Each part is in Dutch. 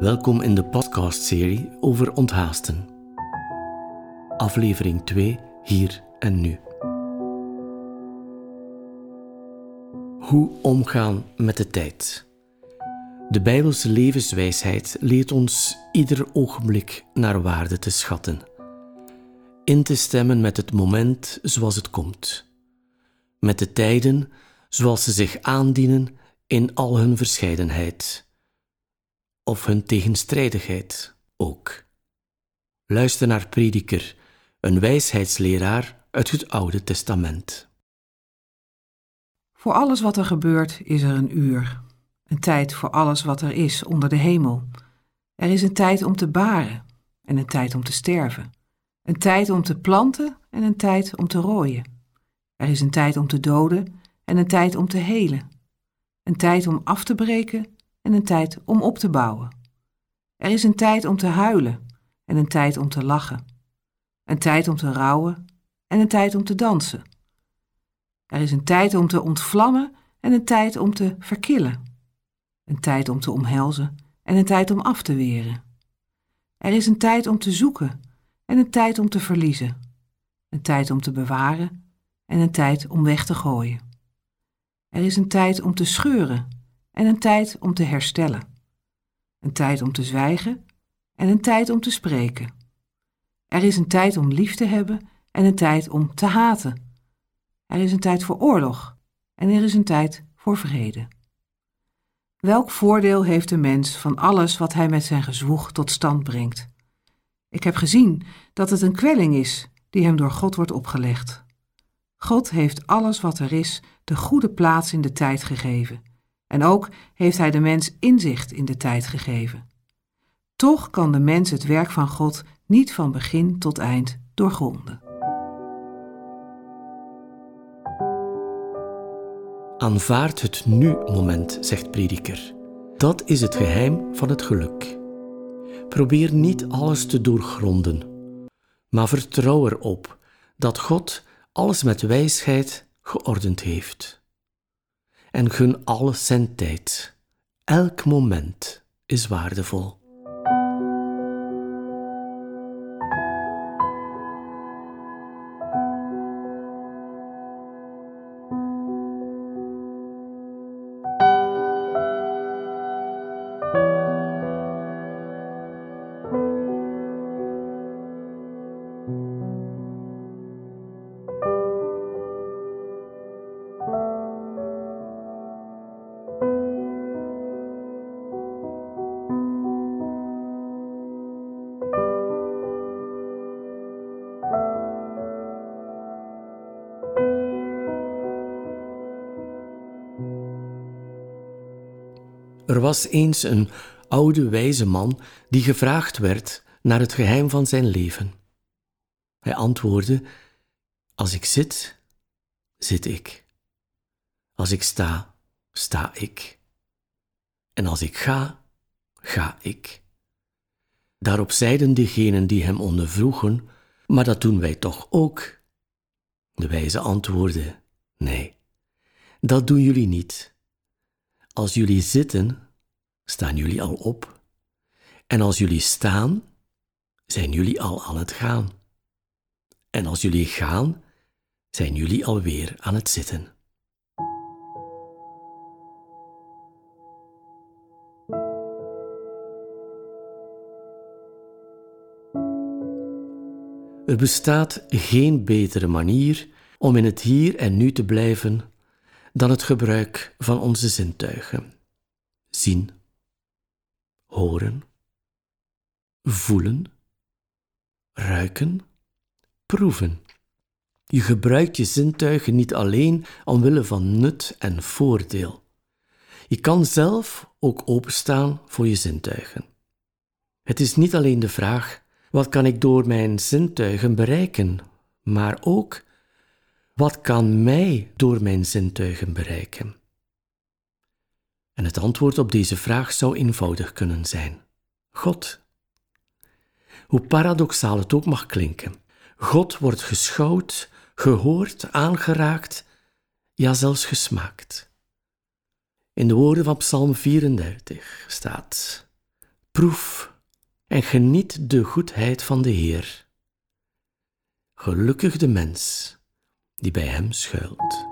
Welkom in de podcastserie over onthaasten. Aflevering 2, hier en nu. Hoe omgaan met de tijd? De Bijbelse levenswijsheid leert ons ieder ogenblik naar waarde te schatten, in te stemmen met het moment zoals het komt, met de tijden zoals ze zich aandienen in al hun verscheidenheid of hun tegenstrijdigheid ook. Luister naar Prediker, een wijsheidsleraar uit het Oude Testament. Voor alles wat er gebeurt is er een uur, een tijd voor alles wat er is onder de hemel. Er is een tijd om te baren en een tijd om te sterven, een tijd om te planten en een tijd om te rooien. Er is een tijd om te doden en een tijd om te helen, een tijd om af te breken en een tijd om op te bouwen. Er is een tijd om te huilen en een tijd om te lachen, een tijd om te rouwen en een tijd om te dansen. Er is een tijd om te ontvlammen en een tijd om te verkillen, een tijd om te omhelzen en een tijd om af te weren. Er is een tijd om te zoeken en een tijd om te verliezen, een tijd om te bewaren en een tijd om weg te gooien. Er is een tijd om te scheuren en een tijd om te herstellen. Een tijd om te zwijgen en een tijd om te spreken. Er is een tijd om lief te hebben en een tijd om te haten. Er is een tijd voor oorlog en er is een tijd voor vrede. Welk voordeel heeft de mens van alles wat hij met zijn gezwoeg tot stand brengt? Ik heb gezien dat het een kwelling is die hem door God wordt opgelegd. God heeft alles wat er is de goede plaats in de tijd gegeven en ook heeft hij de mens inzicht in de tijd gegeven. Toch kan de mens het werk van God niet van begin tot eind doorgronden. Aanvaard het nu-moment, zegt Prediker. Dat is het geheim van het geluk. Probeer niet alles te doorgronden, maar vertrouw erop dat God alles met wijsheid geordend heeft en gun alles zijn tijd. Elk moment is waardevol. Er was eens een oude wijze man die gevraagd werd naar het geheim van zijn leven. Hij antwoordde: Als ik zit, zit ik. Als ik sta, sta ik. En als ik ga, ga ik. Daarop zeiden degenen die hem ondervroegen: Maar dat doen wij toch ook? De wijze antwoordde: Nee, dat doen jullie niet. Als jullie zitten, staan jullie al op. En als jullie staan, zijn jullie al aan het gaan. En als jullie gaan, zijn jullie alweer aan het zitten. Er bestaat geen betere manier om in het hier en nu te blijven dan het gebruik van onze zintuigen. Zien, horen, voelen, ruiken, proeven. Je gebruikt je zintuigen niet alleen omwille van nut en voordeel. Je kan zelf ook openstaan voor je zintuigen. Het is niet alleen de vraag: wat kan ik door mijn zintuigen bereiken, maar ook wat kan mij door mijn zintuigen bereiken? En het antwoord op deze vraag zou eenvoudig kunnen zijn: God. Hoe paradoxaal het ook mag klinken, God wordt geschouwd, gehoord, aangeraakt, ja zelfs gesmaakt. In de woorden van Psalm 34 staat: Proef en geniet de goedheid van de Heer. Gelukkig de mens die bij Hem schuilt.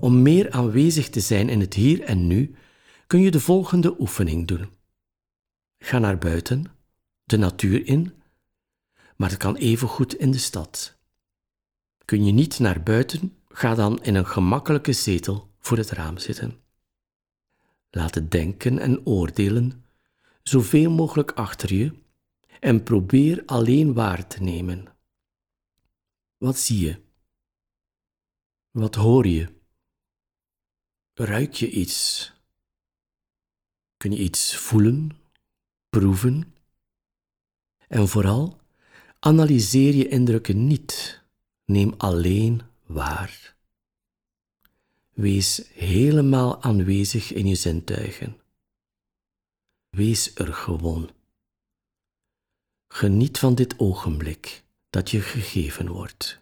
Om meer aanwezig te zijn in het hier en nu, kun je de volgende oefening doen. Ga naar buiten, de natuur in, maar het kan evengoed in de stad. Kun je niet naar buiten, ga dan in een gemakkelijke zetel voor het raam zitten. Laat het denken en oordelen zoveel mogelijk achter je en probeer alleen waar te nemen. Wat zie je? Wat hoor je? Ruik je iets? Kun je iets voelen, proeven? En vooral, analyseer je indrukken niet, neem alleen waar. Wees helemaal aanwezig in je zintuigen. Wees er gewoon. Geniet van dit ogenblik dat je gegeven wordt.